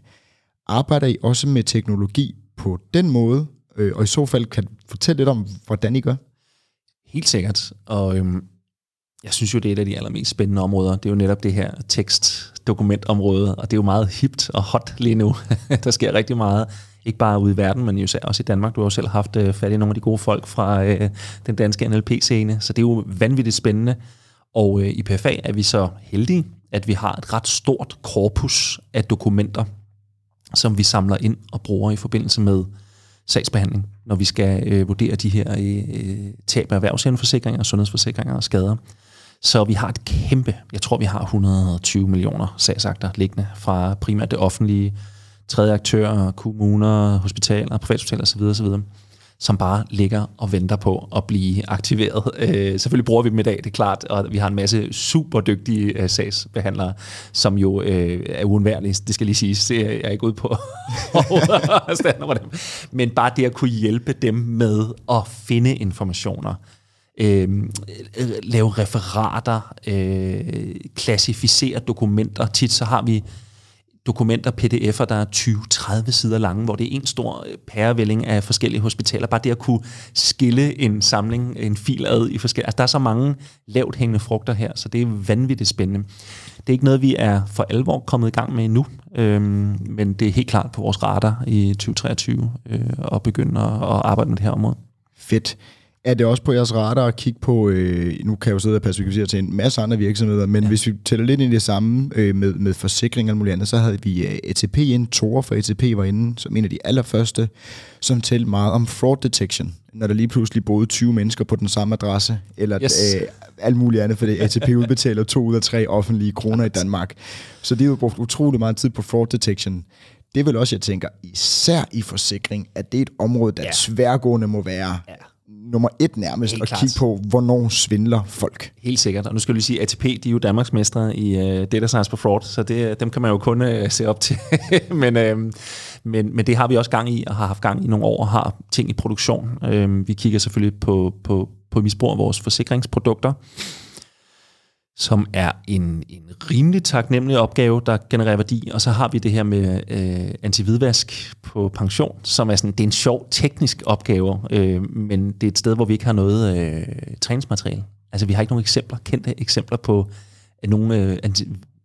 Arbejder I også med teknologi på den måde, øh, og i så fald kan du fortælle lidt om, hvordan I gør? Helt sikkert, og øhm, jeg synes jo, det er et af de allermest spændende områder. Det er jo netop det her tekst-dokumentområde, og det er jo meget hipt og hot lige nu. der sker rigtig meget ikke bare ude i verden, men især også i Danmark. Du har jo selv haft øh, fat i nogle af de gode folk fra øh, den danske NLP-scene, så det er jo vanvittigt spændende. Og øh, i PFA er vi så heldige, at vi har et ret stort korpus af dokumenter, som vi samler ind og bruger i forbindelse med sagsbehandling, når vi skal øh, vurdere de her øh, tab af erhvervsforsikringer, sundhedsforsikringer og skader. Så vi har et kæmpe, jeg tror vi har 120 millioner sagsakter liggende fra primært det offentlige, tredje aktører, kommuner, hospitaler, privathospitaler osv. osv. som bare ligger og venter på at blive aktiveret. Øh, selvfølgelig bruger vi dem i dag, det er klart, og vi har en masse super dygtige øh, sagsbehandlere, som jo øh, er uundværlige, det skal lige siges. Jeg er ikke ude på over dem. Men bare det at kunne hjælpe dem med at finde informationer, Øhm, øh, øh, lave referater, øh, klassificere dokumenter. Tit så har vi dokumenter, pdf'er, der er 20-30 sider lange, hvor det er en stor øh, pærevælling af forskellige hospitaler. Bare det at kunne skille en samling, en fil ad i forskellige... Altså, der er så mange lavt hængende frugter her, så det er vanvittigt spændende. Det er ikke noget, vi er for alvor kommet i gang med endnu, øhm, men det er helt klart på vores radar i 2023 øh, at begynde at, at arbejde med det her område. Fedt. Er det også på jeres radar at kigge på, øh, nu kan jeg jo sidde og perspektivere til en masse andre virksomheder, men ja. hvis vi tæller lidt ind i det samme øh, med, med forsikring og muligt andet, så havde vi øh, ATP ind, Tor for ATP var inde som en af de allerførste, som talte meget om fraud detection, når der lige pludselig boede 20 mennesker på den samme adresse, eller yes. øh, alt muligt andet, fordi ATP udbetaler to ud af tre offentlige kroner i Danmark. Så de har brugt utrolig meget tid på fraud detection det vil også, jeg tænker, især i forsikring, at det er et område, der ja. tværgående må være ja nummer et nærmest Helt at klart. kigge på, hvornår svindler folk. Helt sikkert. Og nu skal vi sige, at ATP de er jo Danmarks mestre i uh, data science på fraud, så det, dem kan man jo kun uh, se op til. men, uh, men, men det har vi også gang i, og har haft gang i nogle år, og har ting i produktion. Uh, vi kigger selvfølgelig på, på, på misbrug af vores forsikringsprodukter som er en, en rimelig taknemmelig opgave, der genererer værdi. Og så har vi det her med øh, antividvask på pension, som er sådan, det er en sjov teknisk opgave, øh, men det er et sted, hvor vi ikke har noget øh, træningsmateriale. Altså vi har ikke nogen eksempler, kendte eksempler på, at nogen øh,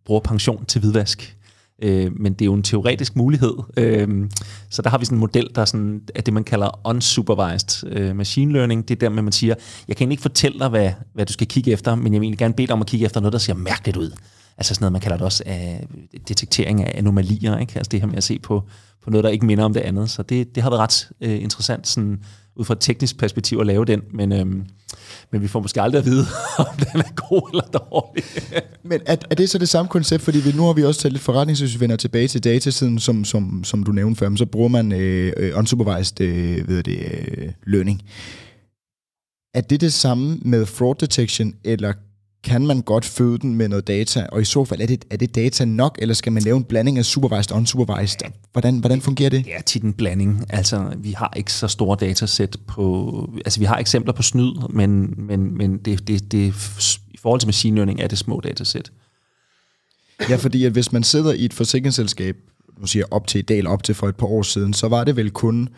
bruger pension til hvidvask. Øh, men det er jo en teoretisk mulighed. Øh, så der har vi sådan en model, der er, sådan, er det, man kalder unsupervised øh, machine learning. Det er der, med man siger, jeg kan ikke fortælle dig, hvad, hvad du skal kigge efter, men jeg vil egentlig gerne bede dig om at kigge efter noget, der ser mærkeligt ud. Altså sådan noget, man kalder det også af detektering af anomalier. Ikke? Altså det her med at se på, på noget, der ikke minder om det andet. Så det, det har været ret øh, interessant sådan, ud fra et teknisk perspektiv at lave den. Men, øh, men vi får måske aldrig at vide, om den er god eller dårlig. men er, er det så det samme koncept? Fordi vi, nu har vi også talt lidt forretning, hvis vi vender tilbage til datasiden, som, som, som du nævnte før, så bruger man øh, øh unsupervised øh, ved det, øh, learning. Er det det samme med fraud detection, eller kan man godt føde den med noget data, og i så fald, er det, er det data nok, eller skal man lave en blanding af supervised og unsupervised? Hvordan, hvordan fungerer det? Det er tit en blanding. Altså, vi har ikke så store datasæt på... Altså, vi har eksempler på snyd, men, men, men det, det, det, i forhold til machine learning er det små datasæt. Ja, fordi at hvis man sidder i et forsikringsselskab, nu siger jeg op til i dag, eller op til for et par år siden, så var det vel kun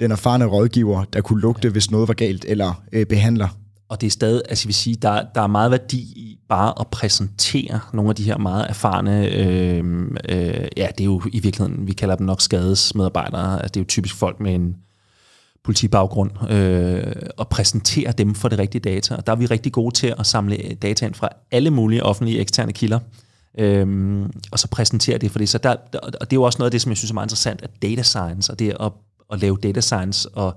den erfarne rådgiver, der kunne lugte, hvis noget var galt, eller øh, behandler og det er stadig, altså jeg vil sige, der, der er meget værdi i bare at præsentere nogle af de her meget erfarne, øh, øh, ja, det er jo i virkeligheden, vi kalder dem nok skadesmedarbejdere, altså det er jo typisk folk med en politibaggrund, øh, og præsentere dem for det rigtige data. Og der er vi rigtig gode til at samle data ind fra alle mulige offentlige eksterne kilder, øh, og så præsentere det for det. Så der, og det er jo også noget af det, som jeg synes er meget interessant, at data science, og det at, at lave data science, og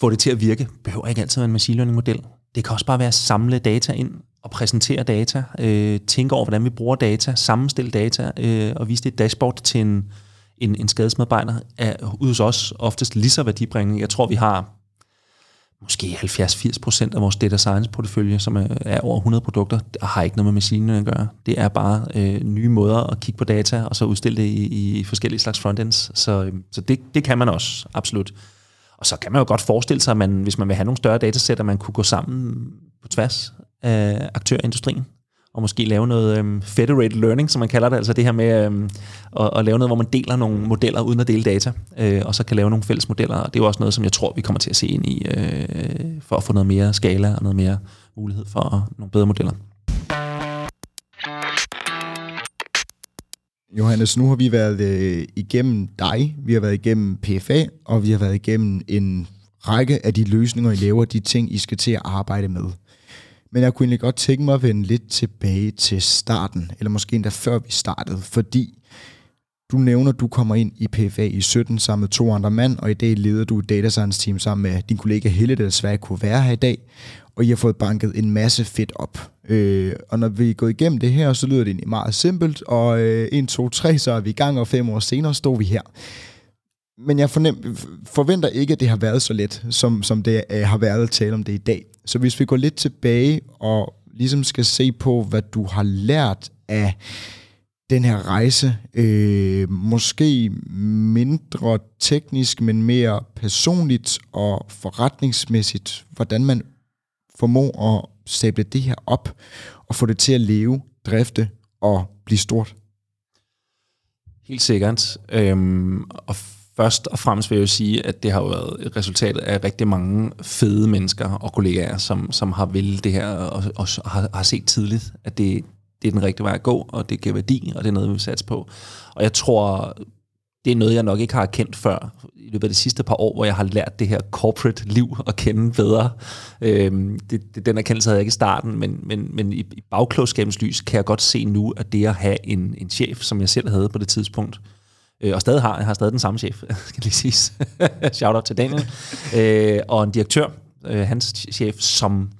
få det til at virke, behøver ikke altid være en machine learning model. Det kan også bare være at samle data ind og præsentere data, øh, tænke over, hvordan vi bruger data, sammenstille data øh, og vise det et dashboard til en, en, en skadesmedarbejder, er ude hos os oftest lige så værdibringende. Jeg tror, vi har måske 70-80% af vores data science portefølje, som er, er over 100 produkter, og har ikke noget med maskinen at gøre. Det er bare øh, nye måder at kigge på data, og så udstille det i, i forskellige slags frontends. Så, øh, så det, det kan man også, absolut. Og så kan man jo godt forestille sig, at man, hvis man vil have nogle større datasæt, at man kunne gå sammen på tværs af aktørindustrien, og måske lave noget um, federated learning, som man kalder det, altså det her med um, at, at lave noget, hvor man deler nogle modeller uden at dele data, øh, og så kan lave nogle fælles modeller, og det er jo også noget, som jeg tror, vi kommer til at se ind i, øh, for at få noget mere skala og noget mere mulighed for nogle bedre modeller. Johannes, nu har vi været øh, igennem dig, vi har været igennem PFA, og vi har været igennem en række af de løsninger, I laver, de ting, I skal til at arbejde med. Men jeg kunne egentlig godt tænke mig at vende lidt tilbage til starten, eller måske endda før vi startede, fordi du nævner, at du kommer ind i PFA i 17 sammen med to andre mand, og i dag leder du et data science team sammen med din kollega Helle, der desværre kunne være her i dag og I har fået banket en masse fedt op. Øh, og når vi går igennem det her, så lyder det egentlig meget simpelt, og øh, 1, 2, 3, så er vi i gang, og fem år senere står vi her. men jeg fornem, forventer ikke, at det har været så let, som, som det øh, har været at tale om det i dag. Så hvis vi går lidt tilbage og ligesom skal se på, hvad du har lært af den her rejse, øh, måske mindre teknisk, men mere personligt og forretningsmæssigt, hvordan man formå at sable det her op og få det til at leve, drifte og blive stort? Helt sikkert. Øhm, og først og fremmest vil jeg jo sige, at det har jo været resultatet af rigtig mange fede mennesker og kollegaer, som, som har vil det her og, og har, har set tidligt, at det, det er den rigtige vej at gå, og det giver værdi, og det er noget, vi vil satse på. Og jeg tror, det er noget, jeg nok ikke har kendt før i løbet af de sidste par år, hvor jeg har lært det her corporate liv at kende bedre. Øhm, det, det, den erkendelse havde jeg ikke i starten, men, men, men i, i bagklogskabens lys kan jeg godt se nu, at det at have en, en chef, som jeg selv havde på det tidspunkt, øh, og stadig har, jeg har stadig den samme chef, skal lige sige. Shout out til Daniel. øh, og en direktør, øh, hans chef, som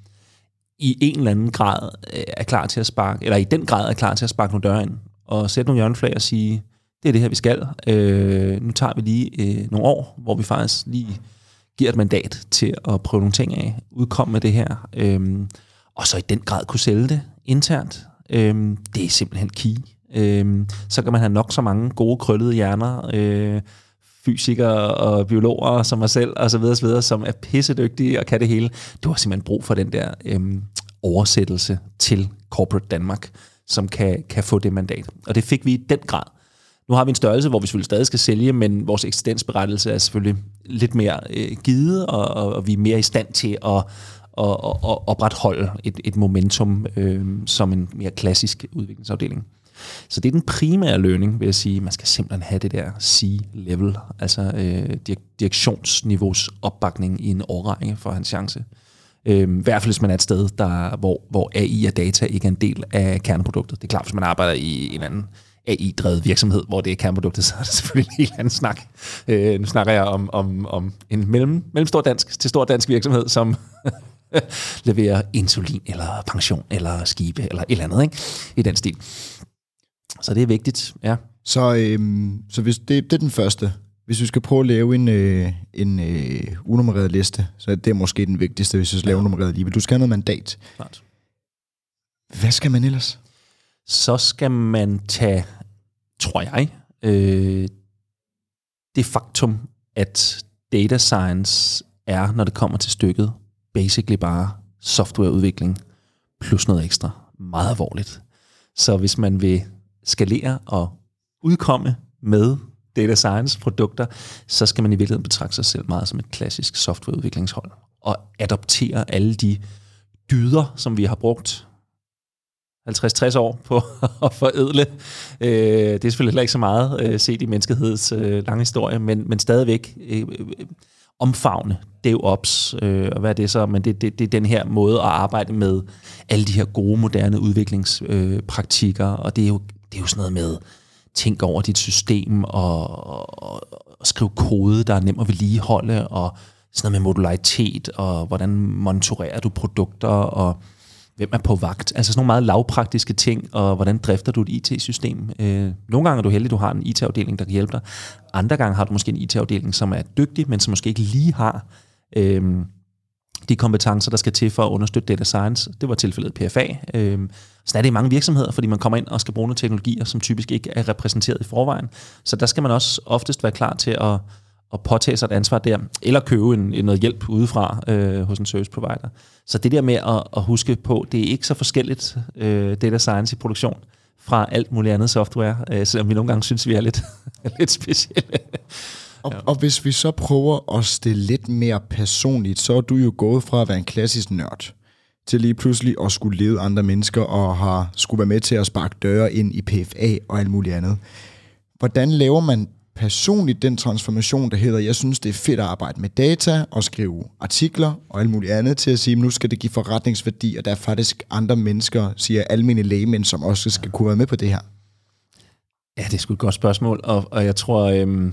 i en eller anden grad øh, er klar til at sparke, eller i den grad er klar til at sparke nogle døre ind, og sætte nogle hjørneflag og sige, det er det her, vi skal. Øh, nu tager vi lige øh, nogle år, hvor vi faktisk lige giver et mandat til at prøve nogle ting af, udkomme med det her, øh, og så i den grad kunne sælge det internt. Øh, det er simpelthen key. Øh, så kan man have nok så mange gode krøllede hjerner, øh, fysikere og biologer som mig selv, og så videre, så videre, som er pissedygtige og kan det hele. Du har simpelthen brug for den der øhm, oversættelse til corporate Danmark, som kan, kan få det mandat. Og det fik vi i den grad. Nu har vi en størrelse, hvor vi selvfølgelig stadig skal sælge, men vores eksistensberettelse er selvfølgelig lidt mere øh, givet, og, og, og vi er mere i stand til at, at, at, at opretholde et, et momentum øh, som en mere klassisk udviklingsafdeling. Så det er den primære lønning, vil jeg sige. Man skal simpelthen have det der C-level, altså øh, direktionsniveaus opbakning i en årrække for hans chance. Øh, I hvert fald hvis man er et sted, der, hvor, hvor AI og data ikke er en del af kerneproduktet. Det er klart, hvis man arbejder i en anden AI-drevet virksomhed, hvor det er kerneproduktet, så er det selvfølgelig en helt anden snak. Øh, nu snakker jeg om, om, om en mellem, mellemstor dansk til stor dansk virksomhed, som leverer insulin, eller pension, eller skibe, eller et eller andet, ikke? i den stil. Så det er vigtigt, ja. Så, øhm, så hvis det, det er den første. Hvis vi skal prøve at lave en, øh, en øh, unummereret liste, så er det måske den vigtigste, hvis vi skal lave ja. nummereret alligevel. Du skal have noget mandat. Klart. Hvad skal man ellers? Så skal man tage, tror jeg, øh, det faktum, at data science er, når det kommer til stykket, basically bare softwareudvikling plus noget ekstra. Meget alvorligt. Så hvis man vil skalere og udkomme med data science produkter, så skal man i virkeligheden betragte sig selv meget som et klassisk softwareudviklingshold og adoptere alle de dyder, som vi har brugt 50-60 år på at forædle. Øh, det er selvfølgelig heller ikke så meget øh, set i menneskehedens øh, lange historie, men, men stadigvæk øh, øh, omfavne DevOps, øh, og hvad er det så? Men det, det, det er den her måde at arbejde med alle de her gode, moderne udviklingspraktikker, og det er jo det er jo sådan noget med, tænk over dit system og, og, og skrive kode, der er nem at vedligeholde, og sådan noget med modularitet, og hvordan monitorerer du produkter, og hvem er på vagt. Altså sådan nogle meget lavpraktiske ting, og hvordan drifter du et IT-system. Øh, nogle gange er du heldig, du har en IT-afdeling, der kan hjælpe dig. Andre gange har du måske en IT-afdeling, som er dygtig, men som måske ikke lige har øh, de kompetencer, der skal til for at understøtte data science. Det var tilfældet PFA. Øh, sådan er det i mange virksomheder, fordi man kommer ind og skal bruge nogle teknologier, som typisk ikke er repræsenteret i forvejen. Så der skal man også oftest være klar til at, at påtage sig et ansvar der, eller købe en, en noget hjælp udefra øh, hos en service provider. Så det der med at, at huske på, det er ikke så forskelligt øh, data science i produktion fra alt muligt andet software, øh, selvom vi nogle gange synes, vi er lidt, lidt specielle. Og, ja. og hvis vi så prøver at stille lidt mere personligt, så er du jo gået fra at være en klassisk nørd, til lige pludselig at skulle lede andre mennesker og har skulle være med til at sparke døre ind i PFA og alt muligt andet. Hvordan laver man personligt den transformation, der hedder, jeg synes, det er fedt at arbejde med data og skrive artikler og alt muligt andet til at sige, nu skal det give forretningsværdi, og der er faktisk andre mennesker, siger almindelige lægemænd, som også skal kunne være med på det her. Ja, det er sgu et godt spørgsmål, og, og jeg tror, øhm,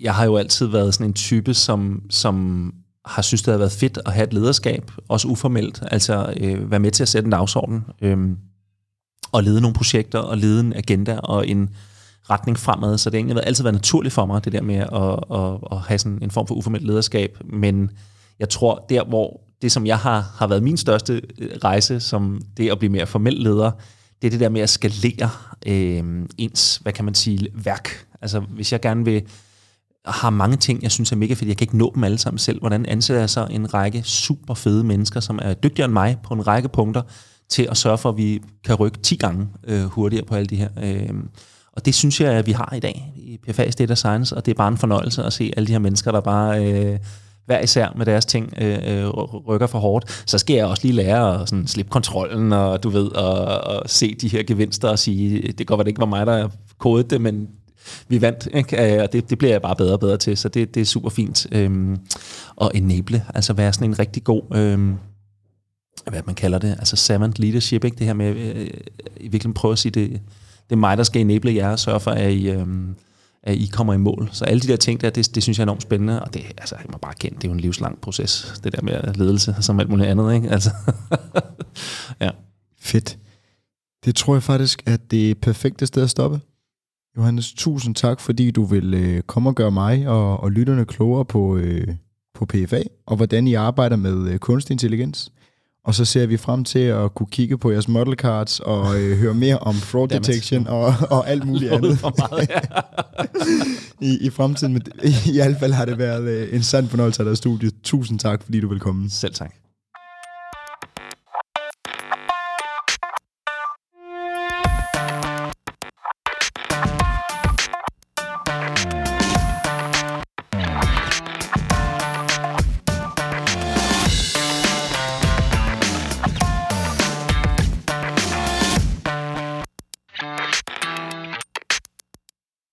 jeg har jo altid været sådan en type, som, som har synes, det har været fedt at have et lederskab, også uformelt, altså øh, være med til at sætte en dagsorden, øh, og lede nogle projekter, og lede en agenda, og en retning fremad, så det har egentlig altid været naturligt for mig, det der med at, at, at have sådan en form for uformelt lederskab, men jeg tror, der hvor det, som jeg har, har været min største øh, rejse, som det at blive mere formel leder, det er det der med at skalere øh, ens, hvad kan man sige, værk. Altså hvis jeg gerne vil har mange ting, jeg synes er mega fedt. Jeg kan ikke nå dem alle sammen selv. Hvordan ansætter jeg så en række super fede mennesker, som er dygtigere end mig på en række punkter, til at sørge for, at vi kan rykke 10 gange øh, hurtigere på alle de her. Øh, og det synes jeg, at vi har i dag i PFA Data Science, og det er bare en fornøjelse at se alle de her mennesker, der bare øh, hver især med deres ting øh, øh rykker for hårdt. Så skal jeg også lige lære at sådan, slippe kontrollen, og du ved, og, og se de her gevinster og sige, det går godt, det ikke var mig, der kodede det, men vi vandt, ikke? Øh, og det, det bliver jeg bare bedre og bedre til, så det, det er super fint øhm, at enable, altså være sådan en rigtig god, øhm, hvad man kalder det, altså servant leadership, ikke? det her med øh, i virkeligheden prøve at sige, det, det er mig, der skal enable jer og sørge for, at I, øhm, at I kommer i mål. Så alle de der ting der, det, det synes jeg er enormt spændende, og det, altså, jeg må bare kende, det er jo en livslang proces, det der med ledelse, som alt muligt andet, ikke? Altså, ja. Fedt. Det tror jeg faktisk, at det er perfekte sted at stoppe. Johannes, tusind tak, fordi du vil øh, komme og gøre mig og, og lytterne klogere på, øh, på PFA, og hvordan I arbejder med øh, kunstig intelligens. Og så ser vi frem til at kunne kigge på jeres model cards og øh, høre mere om fraud detection og, og alt muligt andet meget, ja. I, i fremtiden. Men i, i hvert fald har det været øh, en sand fornøjelse af dig studie. Tusind tak, fordi du vil komme. Selv tak.